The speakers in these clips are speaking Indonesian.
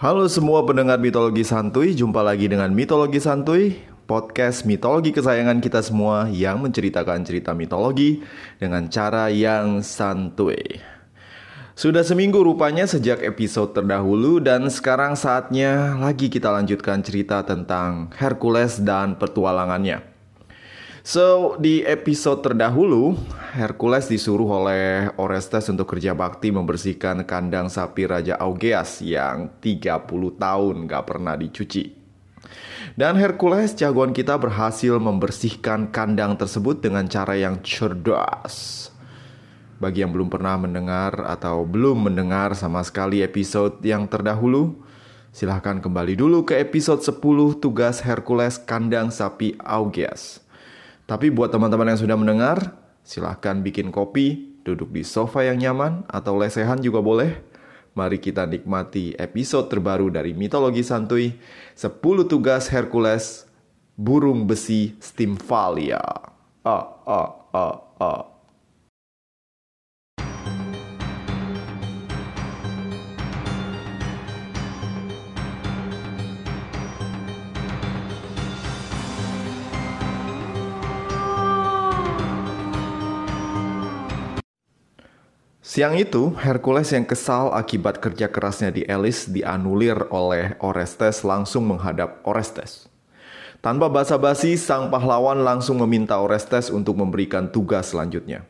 Halo semua pendengar mitologi santuy, jumpa lagi dengan mitologi santuy, podcast mitologi kesayangan kita semua yang menceritakan cerita mitologi dengan cara yang santuy. Sudah seminggu rupanya sejak episode terdahulu dan sekarang saatnya lagi kita lanjutkan cerita tentang Hercules dan petualangannya. So, di episode terdahulu, Hercules disuruh oleh Orestes untuk kerja bakti membersihkan kandang sapi Raja Augeas yang 30 tahun gak pernah dicuci. Dan Hercules jagoan kita berhasil membersihkan kandang tersebut dengan cara yang cerdas. Bagi yang belum pernah mendengar atau belum mendengar sama sekali episode yang terdahulu, silahkan kembali dulu ke episode 10 tugas Hercules kandang sapi Augeas. Tapi buat teman-teman yang sudah mendengar, silahkan bikin kopi, duduk di sofa yang nyaman, atau lesehan juga boleh. Mari kita nikmati episode terbaru dari Mitologi Santuy, 10 tugas Hercules, burung besi Stimfalia. Ah, ah, ah, ah. Siang itu, Hercules yang kesal akibat kerja kerasnya di Elis dianulir oleh Orestes langsung menghadap Orestes. Tanpa basa-basi, sang pahlawan langsung meminta Orestes untuk memberikan tugas selanjutnya.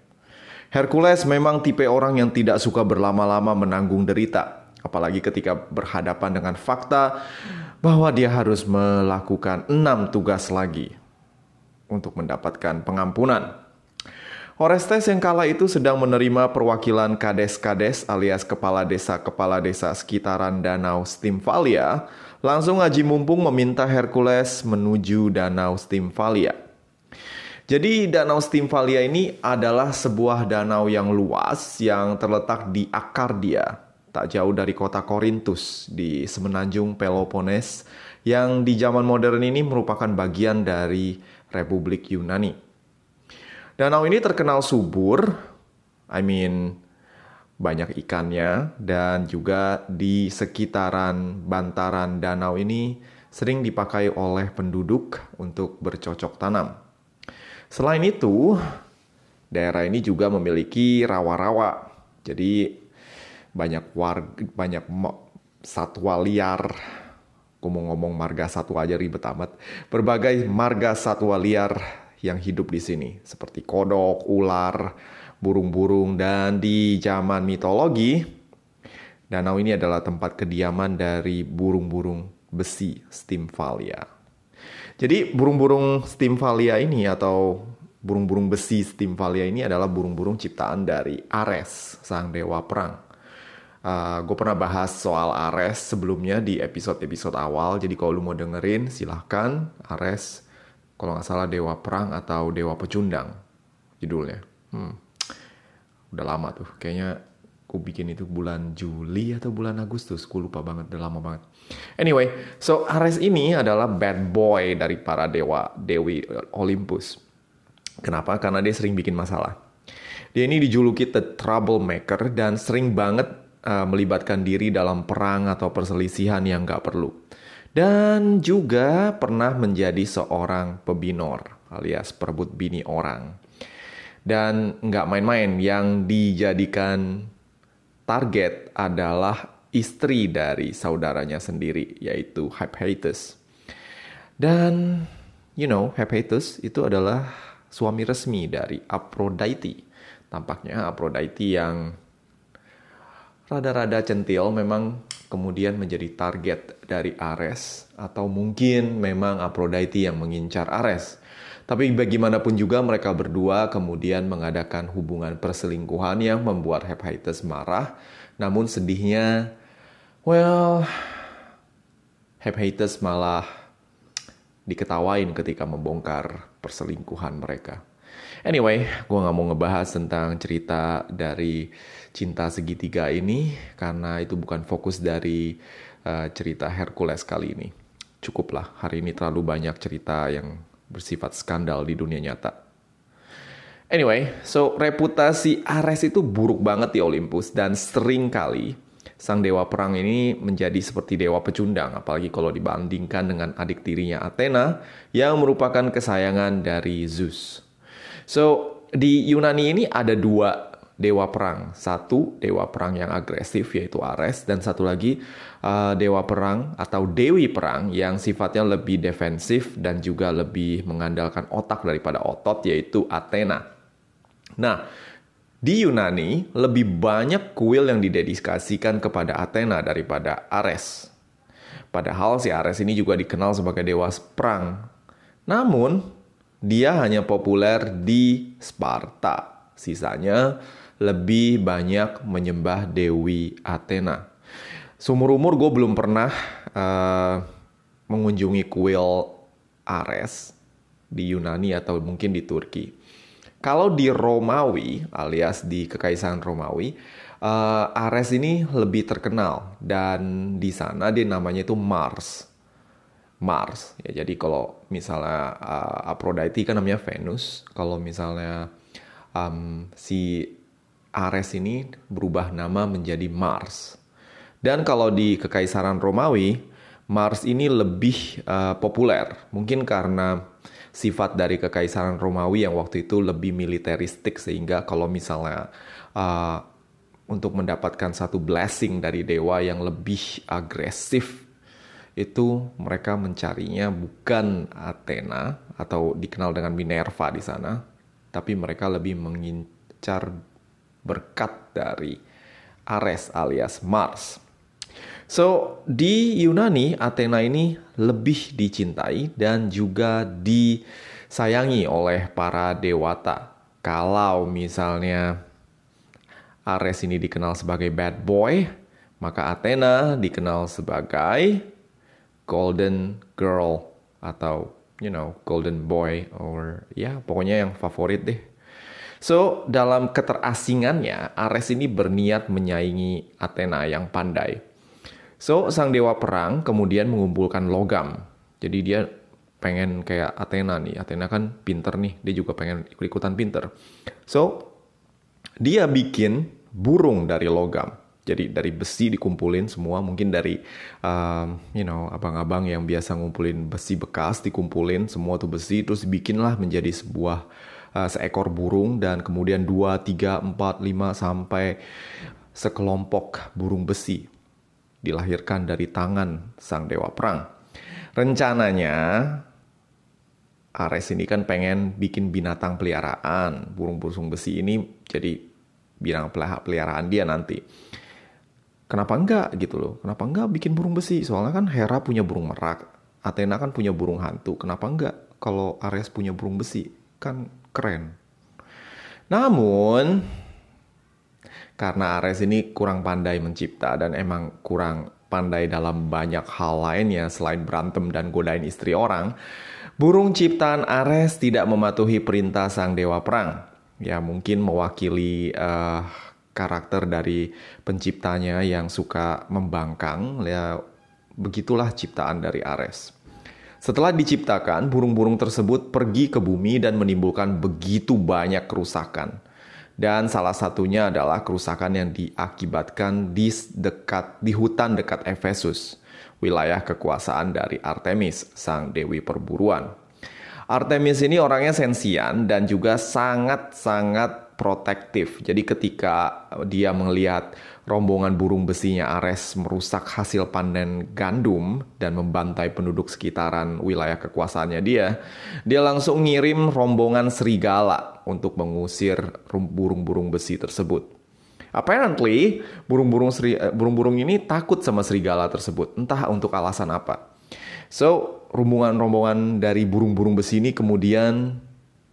Hercules memang tipe orang yang tidak suka berlama-lama menanggung derita, apalagi ketika berhadapan dengan fakta bahwa dia harus melakukan enam tugas lagi untuk mendapatkan pengampunan. Orestes yang kala itu sedang menerima perwakilan kades-kades alias kepala desa-kepala desa sekitaran Danau Stimfalia, langsung ngaji mumpung meminta Hercules menuju Danau Stimfalia. Jadi Danau Stimfalia ini adalah sebuah danau yang luas yang terletak di Akardia, tak jauh dari kota Korintus di semenanjung Peloponnes yang di zaman modern ini merupakan bagian dari Republik Yunani. Danau ini terkenal subur, I mean banyak ikannya dan juga di sekitaran bantaran danau ini sering dipakai oleh penduduk untuk bercocok tanam. Selain itu, daerah ini juga memiliki rawa-rawa. Jadi banyak warga, banyak satwa liar. Ngomong-ngomong marga satwa aja ribet amat. Berbagai marga satwa liar yang hidup di sini, seperti kodok, ular, burung-burung, dan di zaman mitologi, danau ini adalah tempat kediaman dari burung-burung besi Stimfalia. Jadi burung-burung Stimfalia ini atau burung-burung besi Stimfalia ini adalah burung-burung ciptaan dari Ares, sang dewa perang. Uh, gue pernah bahas soal Ares sebelumnya di episode-episode awal, jadi kalau lu mau dengerin silahkan Ares kalau nggak salah Dewa Perang atau Dewa Pecundang judulnya. Hmm. Udah lama tuh, kayaknya aku bikin itu bulan Juli atau bulan Agustus, aku lupa banget, udah lama banget. Anyway, so Ares ini adalah bad boy dari para dewa dewi Olympus. Kenapa? Karena dia sering bikin masalah. Dia ini dijuluki the troublemaker dan sering banget uh, melibatkan diri dalam perang atau perselisihan yang nggak perlu dan juga pernah menjadi seorang pebinor alias perebut bini orang. Dan nggak main-main, yang dijadikan target adalah istri dari saudaranya sendiri, yaitu Hephaestus. Dan, you know, Hephaestus itu adalah suami resmi dari Aphrodite. Tampaknya Aphrodite yang rada-rada centil memang kemudian menjadi target dari Ares atau mungkin memang Aphrodite yang mengincar Ares. Tapi bagaimanapun juga mereka berdua kemudian mengadakan hubungan perselingkuhan yang membuat Hephaestus marah. Namun sedihnya, well, Hephaestus malah diketawain ketika membongkar perselingkuhan mereka. Anyway, gue gak mau ngebahas tentang cerita dari cinta segitiga ini karena itu bukan fokus dari uh, cerita Hercules kali ini. Cukuplah, hari ini terlalu banyak cerita yang bersifat skandal di dunia nyata. Anyway, so reputasi Ares itu buruk banget di Olympus dan sering kali sang dewa perang ini menjadi seperti dewa pecundang, apalagi kalau dibandingkan dengan adik tirinya Athena yang merupakan kesayangan dari Zeus. So, di Yunani ini ada dua dewa perang. Satu dewa perang yang agresif yaitu Ares dan satu lagi uh, dewa perang atau dewi perang yang sifatnya lebih defensif dan juga lebih mengandalkan otak daripada otot yaitu Athena. Nah, di Yunani lebih banyak kuil yang didedikasikan kepada Athena daripada Ares. Padahal si Ares ini juga dikenal sebagai dewa perang. Namun, dia hanya populer di Sparta. Sisanya lebih banyak menyembah Dewi Athena. Sumur umur gue belum pernah uh, mengunjungi kuil Ares di Yunani atau mungkin di Turki. Kalau di Romawi alias di Kekaisaran Romawi, uh, Ares ini lebih terkenal dan di sana dia namanya itu Mars. Mars ya jadi kalau misalnya uh, Aphrodite kan namanya Venus kalau misalnya um, si Ares ini berubah nama menjadi Mars. Dan kalau di Kekaisaran Romawi, Mars ini lebih uh, populer. Mungkin karena sifat dari Kekaisaran Romawi yang waktu itu lebih militeristik sehingga kalau misalnya uh, untuk mendapatkan satu blessing dari dewa yang lebih agresif itu mereka mencarinya bukan Athena atau dikenal dengan Minerva di sana, tapi mereka lebih mengincar berkat dari Ares alias Mars. So, di Yunani, Athena ini lebih dicintai dan juga disayangi oleh para dewata. Kalau misalnya Ares ini dikenal sebagai bad boy, maka Athena dikenal sebagai golden girl atau you know, golden boy or ya pokoknya yang favorit deh So, dalam keterasingannya, Ares ini berniat menyaingi Athena yang pandai. So, sang dewa perang kemudian mengumpulkan logam. Jadi dia pengen kayak Athena nih. Athena kan pinter nih, dia juga pengen ikut-ikutan pinter. So, dia bikin burung dari logam. Jadi dari besi dikumpulin semua, mungkin dari um, you know abang-abang yang biasa ngumpulin besi bekas dikumpulin semua tuh besi terus dibikinlah menjadi sebuah uh, seekor burung dan kemudian 2, 3, 4, 5 sampai sekelompok burung besi dilahirkan dari tangan sang dewa perang. Rencananya Ares ini kan pengen bikin binatang peliharaan. Burung-burung besi ini jadi binatang peliharaan dia nanti. Kenapa enggak gitu loh? Kenapa enggak bikin burung besi? Soalnya kan Hera punya burung merak. Athena kan punya burung hantu. Kenapa enggak kalau Ares punya burung besi? Kan keren. Namun, karena Ares ini kurang pandai mencipta dan emang kurang pandai dalam banyak hal lainnya selain berantem dan godain istri orang, burung ciptaan Ares tidak mematuhi perintah sang dewa perang. Ya mungkin mewakili uh, karakter dari penciptanya yang suka membangkang, ya begitulah ciptaan dari Ares. Setelah diciptakan, burung-burung tersebut pergi ke bumi dan menimbulkan begitu banyak kerusakan. Dan salah satunya adalah kerusakan yang diakibatkan di dekat di hutan dekat Efesus, wilayah kekuasaan dari Artemis, sang dewi perburuan. Artemis ini orangnya sensian dan juga sangat-sangat protektif. Jadi ketika dia melihat rombongan burung besinya Ares merusak hasil panen gandum dan membantai penduduk sekitaran wilayah kekuasaannya dia, dia langsung ngirim rombongan serigala untuk mengusir burung-burung besi tersebut. Apparently, burung-burung seri, eh, ini takut sama serigala tersebut, entah untuk alasan apa. So, rombongan-rombongan dari burung-burung besi ini kemudian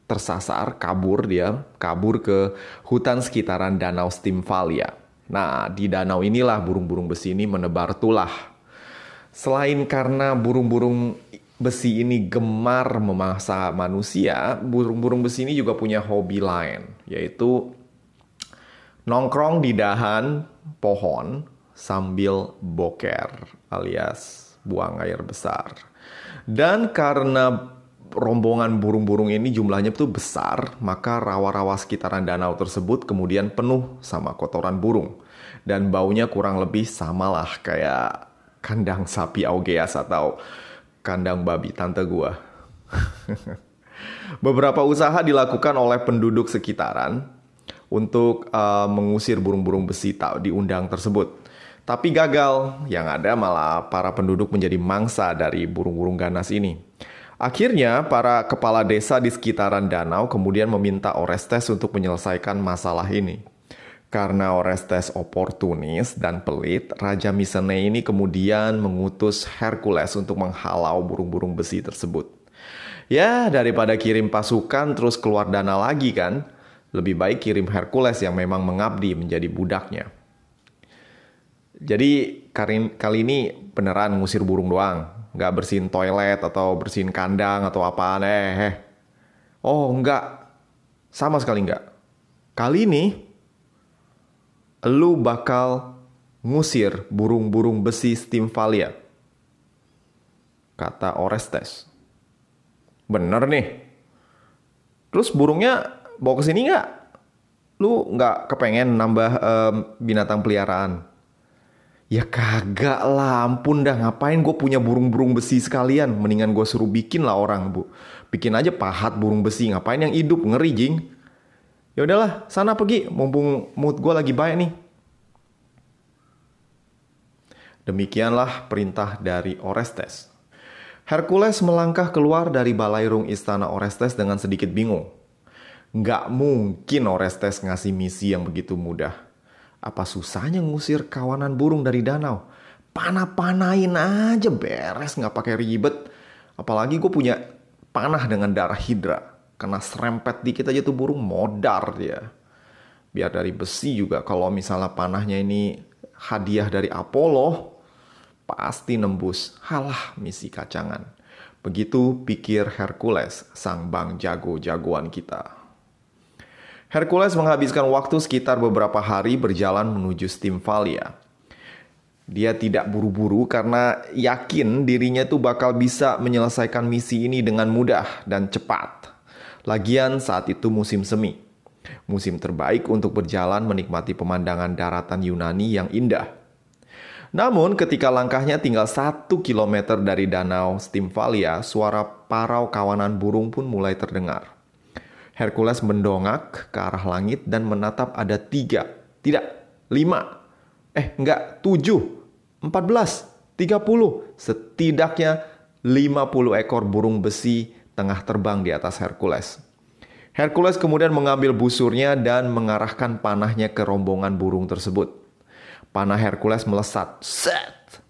tersasar, kabur dia, kabur ke hutan sekitaran Danau Stimfalia. Nah, di danau inilah burung-burung besi ini menebar tulah. Selain karena burung-burung besi ini gemar memangsa manusia, burung-burung besi ini juga punya hobi lain, yaitu nongkrong di dahan pohon sambil boker alias buang air besar. Dan karena rombongan burung-burung ini jumlahnya itu besar, maka rawa-rawa sekitaran danau tersebut kemudian penuh sama kotoran burung. dan baunya kurang lebih samalah kayak kandang sapi Augeas atau kandang babi tante gua. Beberapa usaha dilakukan oleh penduduk sekitaran untuk uh, mengusir burung-burung besi tak diundang tersebut. Tapi gagal, yang ada malah para penduduk menjadi mangsa dari burung-burung ganas ini. Akhirnya, para kepala desa di sekitaran danau kemudian meminta Orestes untuk menyelesaikan masalah ini. Karena Orestes oportunis dan pelit, Raja Mycenae ini kemudian mengutus Hercules untuk menghalau burung-burung besi tersebut. Ya, daripada kirim pasukan terus keluar dana lagi kan, lebih baik kirim Hercules yang memang mengabdi menjadi budaknya. Jadi kali ini beneran ngusir burung doang, nggak bersihin toilet atau bersihin kandang atau apa eh, eh. Oh enggak, sama sekali enggak. Kali ini lu bakal ngusir burung-burung besi Stimvalia. Kata Orestes. Bener nih. Terus burungnya bawa ke sini nggak? Lu nggak kepengen nambah um, binatang peliharaan? Ya kagak lah, ampun dah ngapain gue punya burung-burung besi sekalian. Mendingan gue suruh bikin lah orang bu. Bikin aja pahat burung besi, ngapain yang hidup, ngeri jing. Ya udahlah, sana pergi, mumpung mood gue lagi baik nih. Demikianlah perintah dari Orestes. Hercules melangkah keluar dari balairung istana Orestes dengan sedikit bingung. Nggak mungkin Orestes ngasih misi yang begitu mudah. Apa susahnya ngusir kawanan burung dari danau? Panah-panahin aja beres nggak pakai ribet. Apalagi gue punya panah dengan darah hidra. Kena serempet dikit aja tuh burung modar dia. Biar dari besi juga kalau misalnya panahnya ini hadiah dari Apollo, pasti nembus. Halah misi kacangan. Begitu pikir Hercules, sang bang jago-jagoan kita. Hercules menghabiskan waktu sekitar beberapa hari berjalan menuju Stimvalia. Dia tidak buru-buru karena yakin dirinya tuh bakal bisa menyelesaikan misi ini dengan mudah dan cepat. Lagian saat itu musim semi. Musim terbaik untuk berjalan menikmati pemandangan daratan Yunani yang indah. Namun ketika langkahnya tinggal satu kilometer dari danau Stimvalia, suara parau kawanan burung pun mulai terdengar. Hercules mendongak ke arah langit dan menatap ada tiga, tidak, lima, eh enggak, tujuh, empat belas, tiga puluh, setidaknya lima puluh ekor burung besi tengah terbang di atas Hercules. Hercules kemudian mengambil busurnya dan mengarahkan panahnya ke rombongan burung tersebut. Panah Hercules melesat. Set!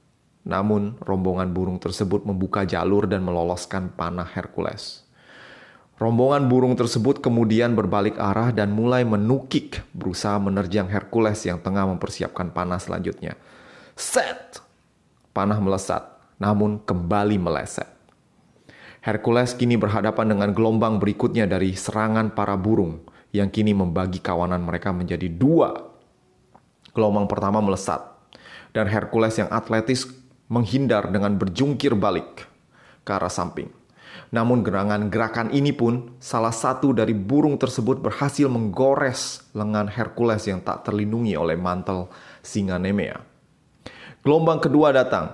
Namun rombongan burung tersebut membuka jalur dan meloloskan panah Hercules. Rombongan burung tersebut kemudian berbalik arah dan mulai menukik berusaha menerjang Hercules yang tengah mempersiapkan panah selanjutnya. Set! Panah melesat, namun kembali meleset. Hercules kini berhadapan dengan gelombang berikutnya dari serangan para burung yang kini membagi kawanan mereka menjadi dua Gelombang pertama melesat, dan Hercules yang atletis menghindar dengan berjungkir balik ke arah samping. Namun gerangan gerakan ini pun salah satu dari burung tersebut berhasil menggores lengan Hercules yang tak terlindungi oleh mantel singa Nemea. Gelombang kedua datang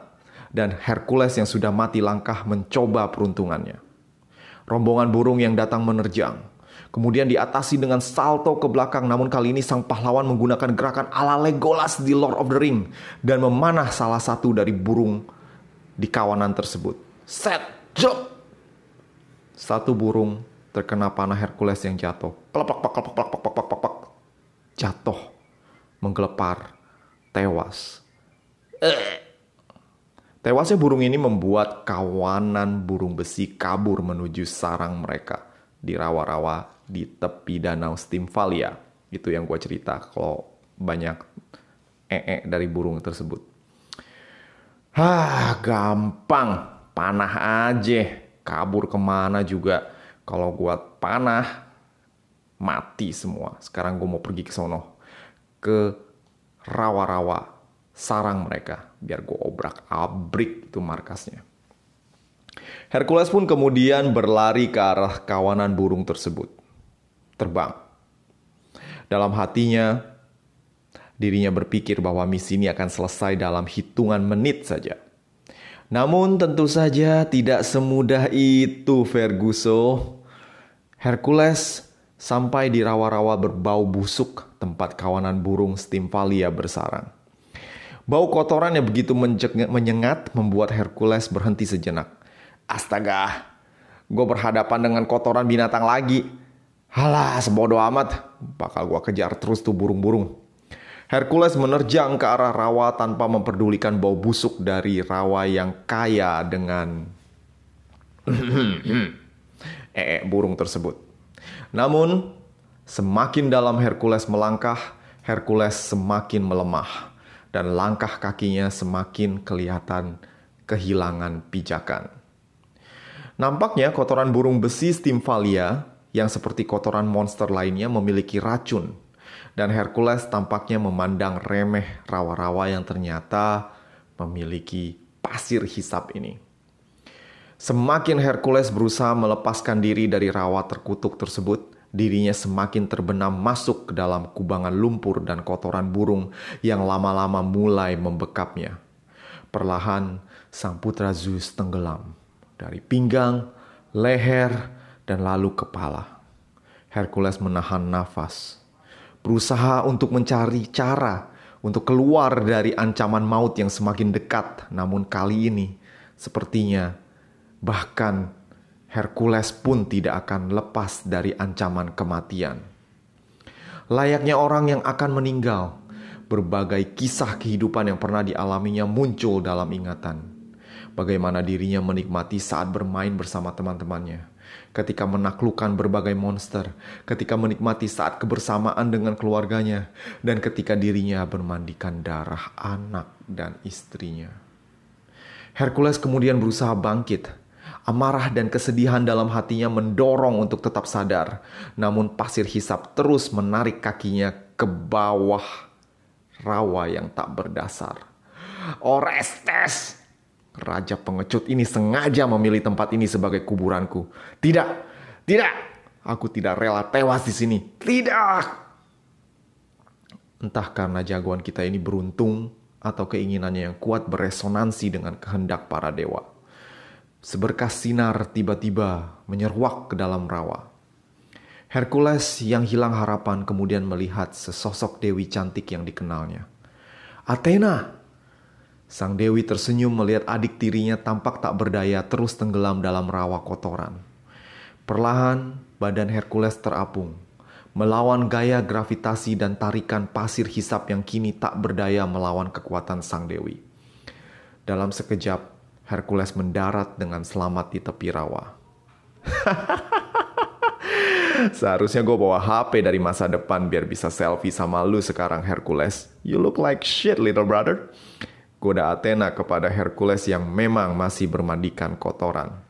dan Hercules yang sudah mati langkah mencoba peruntungannya. Rombongan burung yang datang menerjang Kemudian diatasi dengan salto ke belakang namun kali ini sang pahlawan menggunakan gerakan ala Legolas di Lord of the Ring dan memanah salah satu dari burung di kawanan tersebut. Set, jump. Satu burung terkena panah Hercules yang jatuh. Kelepak, pak, pak, pak, pak. Jatuh, menggelepar, tewas. Eh. Tewasnya burung ini membuat kawanan burung besi kabur menuju sarang mereka di rawa-rawa di tepi danau Stimvalia. Itu yang gue cerita kalau banyak ee dari burung tersebut. Hah, gampang. Panah aja. Kabur ke mana juga. Kalau gue panah, mati semua. Sekarang gue mau pergi ke sono. Ke rawa-rawa sarang mereka. Biar gue obrak-abrik itu markasnya. Hercules pun kemudian berlari ke arah kawanan burung tersebut terbang. Dalam hatinya, Dirinya berpikir bahwa misi ini akan selesai dalam hitungan menit saja. Namun tentu saja tidak semudah itu Ferguson. Hercules sampai di rawa-rawa berbau busuk tempat kawanan burung Stimvalia bersarang. Bau kotoran yang begitu menyengat membuat Hercules berhenti sejenak. Astaga, gue berhadapan dengan kotoran binatang lagi. Halah, sebodoh amat. Bakal gue kejar terus tuh burung-burung. Hercules menerjang ke arah rawa tanpa memperdulikan bau busuk dari rawa yang kaya dengan ee burung tersebut. Namun, semakin dalam Hercules melangkah, Hercules semakin melemah dan langkah kakinya semakin kelihatan kehilangan pijakan. Nampaknya kotoran burung besi Stimvalia yang seperti kotoran monster lainnya memiliki racun. Dan Hercules tampaknya memandang remeh rawa-rawa yang ternyata memiliki pasir hisap ini. Semakin Hercules berusaha melepaskan diri dari rawa terkutuk tersebut, dirinya semakin terbenam masuk ke dalam kubangan lumpur dan kotoran burung yang lama-lama mulai membekapnya. Perlahan, sang putra Zeus tenggelam dari pinggang, leher, dan lalu kepala. Hercules menahan nafas, berusaha untuk mencari cara untuk keluar dari ancaman maut yang semakin dekat. Namun kali ini, sepertinya Bahkan Hercules pun tidak akan lepas dari ancaman kematian. Layaknya orang yang akan meninggal, berbagai kisah kehidupan yang pernah dialaminya muncul dalam ingatan. Bagaimana dirinya menikmati saat bermain bersama teman-temannya, ketika menaklukkan berbagai monster, ketika menikmati saat kebersamaan dengan keluarganya, dan ketika dirinya bermandikan darah anak dan istrinya. Hercules kemudian berusaha bangkit, Amarah dan kesedihan dalam hatinya mendorong untuk tetap sadar. Namun pasir hisap terus menarik kakinya ke bawah rawa yang tak berdasar. Orestes! Raja pengecut ini sengaja memilih tempat ini sebagai kuburanku. Tidak, tidak, aku tidak rela tewas di sini. Tidak! Entah karena jagoan kita ini beruntung atau keinginannya yang kuat beresonansi dengan kehendak para dewa. Seberkas sinar tiba-tiba menyeruak ke dalam rawa. Hercules yang hilang harapan kemudian melihat sesosok dewi cantik yang dikenalnya. Athena! Sang dewi tersenyum melihat adik tirinya tampak tak berdaya terus tenggelam dalam rawa kotoran. Perlahan, badan Hercules terapung, melawan gaya gravitasi dan tarikan pasir hisap yang kini tak berdaya melawan kekuatan sang dewi. Dalam sekejap, Hercules mendarat dengan selamat di tepi rawa. Seharusnya gue bawa HP dari masa depan biar bisa selfie sama lu sekarang Hercules. You look like shit little brother. Goda Athena kepada Hercules yang memang masih bermandikan kotoran.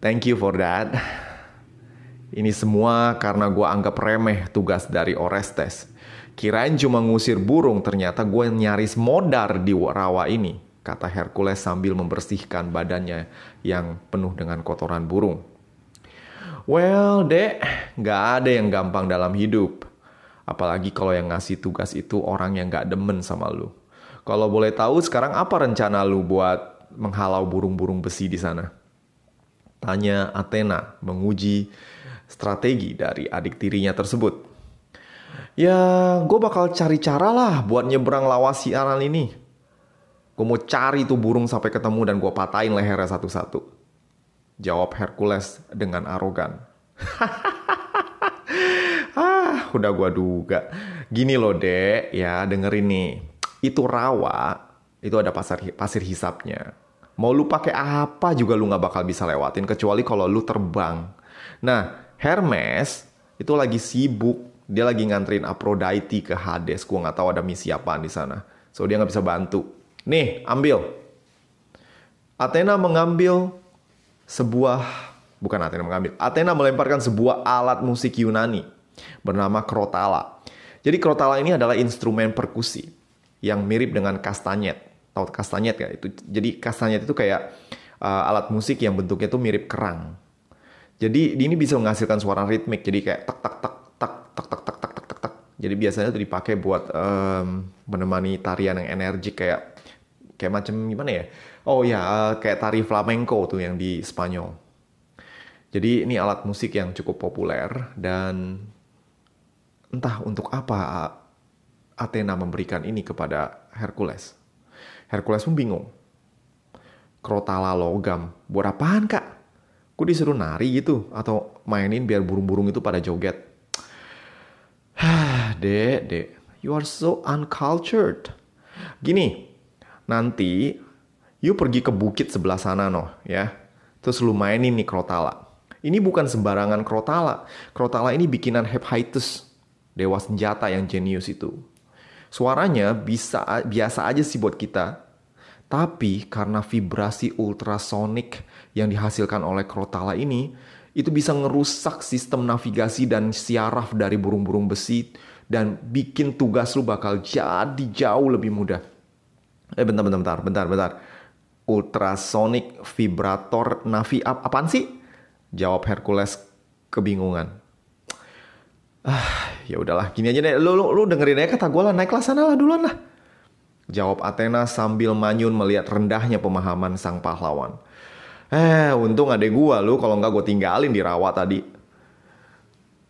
Thank you for that. Ini semua karena gue anggap remeh tugas dari Orestes. Kirain cuma ngusir burung, ternyata gue nyaris modar di rawa ini kata Hercules sambil membersihkan badannya yang penuh dengan kotoran burung. Well, dek, gak ada yang gampang dalam hidup. Apalagi kalau yang ngasih tugas itu orang yang gak demen sama lu. Kalau boleh tahu sekarang apa rencana lu buat menghalau burung-burung besi di sana? Tanya Athena menguji strategi dari adik tirinya tersebut. Ya, gue bakal cari cara lah buat nyebrang lawas siaran ini. Gue mau cari tuh burung sampai ketemu dan gue patahin lehernya satu-satu. Jawab Hercules dengan arogan. ah, udah gue duga. Gini loh dek, ya dengerin nih. Itu rawa, itu ada pasir, pasir hisapnya. Mau lu pakai apa juga lu gak bakal bisa lewatin kecuali kalau lu terbang. Nah, Hermes itu lagi sibuk. Dia lagi nganterin Aphrodite ke Hades. Gue gak tahu ada misi apaan di sana. So dia gak bisa bantu. Nih, ambil. Athena mengambil sebuah bukan Athena mengambil. Athena melemparkan sebuah alat musik Yunani bernama krotala. Jadi krotala ini adalah instrumen perkusi yang mirip dengan kastanyet. Tahu kastanyet ya? Itu jadi kastanyet itu kayak uh, alat musik yang bentuknya itu mirip kerang. Jadi ini bisa menghasilkan suara ritmik. Jadi kayak tak tak tak tak tak tak tak tak tak tak tak. Jadi biasanya tuh dipakai buat um, menemani tarian yang energik kayak kayak macam gimana ya? Oh ya, uh, kayak tari flamenco tuh yang di Spanyol. Jadi ini alat musik yang cukup populer dan entah untuk apa Athena memberikan ini kepada Hercules. Hercules pun bingung. Krotala logam, buat apaan kak? Gue disuruh nari gitu atau mainin biar burung-burung itu pada joget. Hah, dek, dek, you are so uncultured. Gini, nanti you pergi ke bukit sebelah sana noh, ya. Terus lu mainin nih krotala. Ini bukan sembarangan krotala. Krotala ini bikinan Hephaestus, dewa senjata yang jenius itu. Suaranya bisa biasa aja sih buat kita, tapi karena vibrasi ultrasonik yang dihasilkan oleh Krotala ini, itu bisa ngerusak sistem navigasi dan siaraf dari burung-burung besi dan bikin tugas lu bakal jadi jauh lebih mudah. Eh bentar, bentar, bentar, bentar, bentar. Ultrasonic vibrator navi ap apaan sih? Jawab Hercules kebingungan. Ah, ya udahlah, gini aja deh. Lu, lu, lu dengerin aja kata gue lah, naiklah sana lah duluan lah. Jawab Athena sambil manyun melihat rendahnya pemahaman sang pahlawan. Eh, untung adek gua lu kalau nggak gue tinggalin di rawa tadi.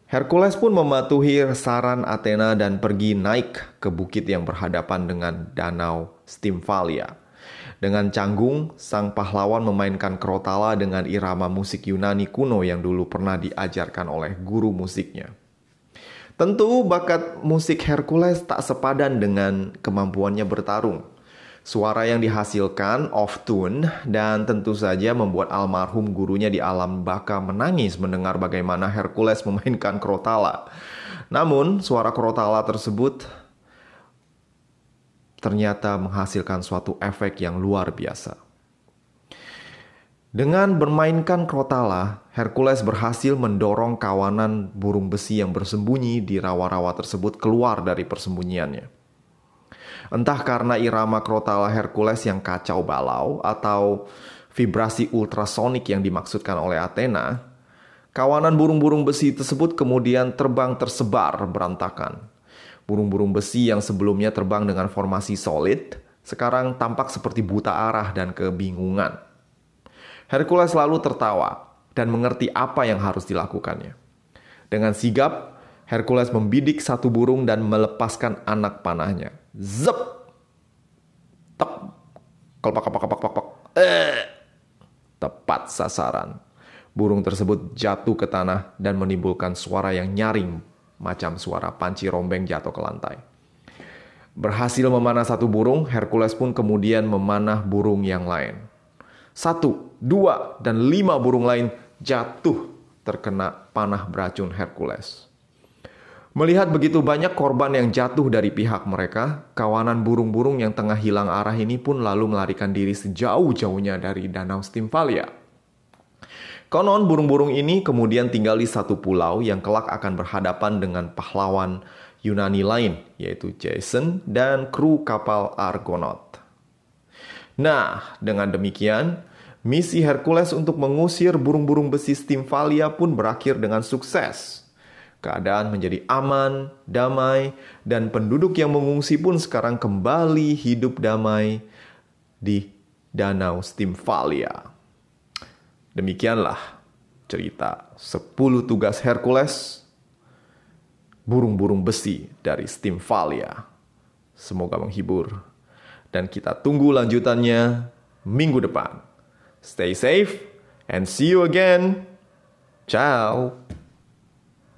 Hercules pun mematuhi saran Athena dan pergi naik ke bukit yang berhadapan dengan danau Stimfalia. Dengan canggung, sang pahlawan memainkan krotala dengan irama musik Yunani kuno yang dulu pernah diajarkan oleh guru musiknya. Tentu bakat musik Hercules tak sepadan dengan kemampuannya bertarung. Suara yang dihasilkan off tune dan tentu saja membuat almarhum gurunya di alam baka menangis mendengar bagaimana Hercules memainkan krotala. Namun, suara krotala tersebut ternyata menghasilkan suatu efek yang luar biasa. Dengan bermainkan krotala, Hercules berhasil mendorong kawanan burung besi yang bersembunyi di rawa-rawa tersebut keluar dari persembunyiannya. Entah karena irama krotala Hercules yang kacau balau atau vibrasi ultrasonik yang dimaksudkan oleh Athena, kawanan burung-burung besi tersebut kemudian terbang tersebar berantakan. Burung-burung besi yang sebelumnya terbang dengan formasi solid, sekarang tampak seperti buta arah dan kebingungan. Hercules selalu tertawa dan mengerti apa yang harus dilakukannya. Dengan sigap, Hercules membidik satu burung dan melepaskan anak panahnya. Zep! Tek! Kelpak, kelpak, kelpak, kelpak. Eh! Tepat sasaran. Burung tersebut jatuh ke tanah dan menimbulkan suara yang nyaring macam suara panci rombeng jatuh ke lantai. Berhasil memanah satu burung, Hercules pun kemudian memanah burung yang lain. Satu, dua, dan lima burung lain jatuh terkena panah beracun Hercules. Melihat begitu banyak korban yang jatuh dari pihak mereka, kawanan burung-burung yang tengah hilang arah ini pun lalu melarikan diri sejauh-jauhnya dari Danau Stimfalia. Konon burung-burung ini kemudian tinggal di satu pulau yang kelak akan berhadapan dengan pahlawan Yunani lain, yaitu Jason dan kru kapal Argonaut. Nah, dengan demikian, misi Hercules untuk mengusir burung-burung besi Stimfalia pun berakhir dengan sukses. Keadaan menjadi aman, damai, dan penduduk yang mengungsi pun sekarang kembali hidup damai di Danau Stimfalia. Demikianlah cerita 10 tugas Hercules burung-burung besi dari Stimfalia. Semoga menghibur dan kita tunggu lanjutannya minggu depan. Stay safe and see you again. Ciao.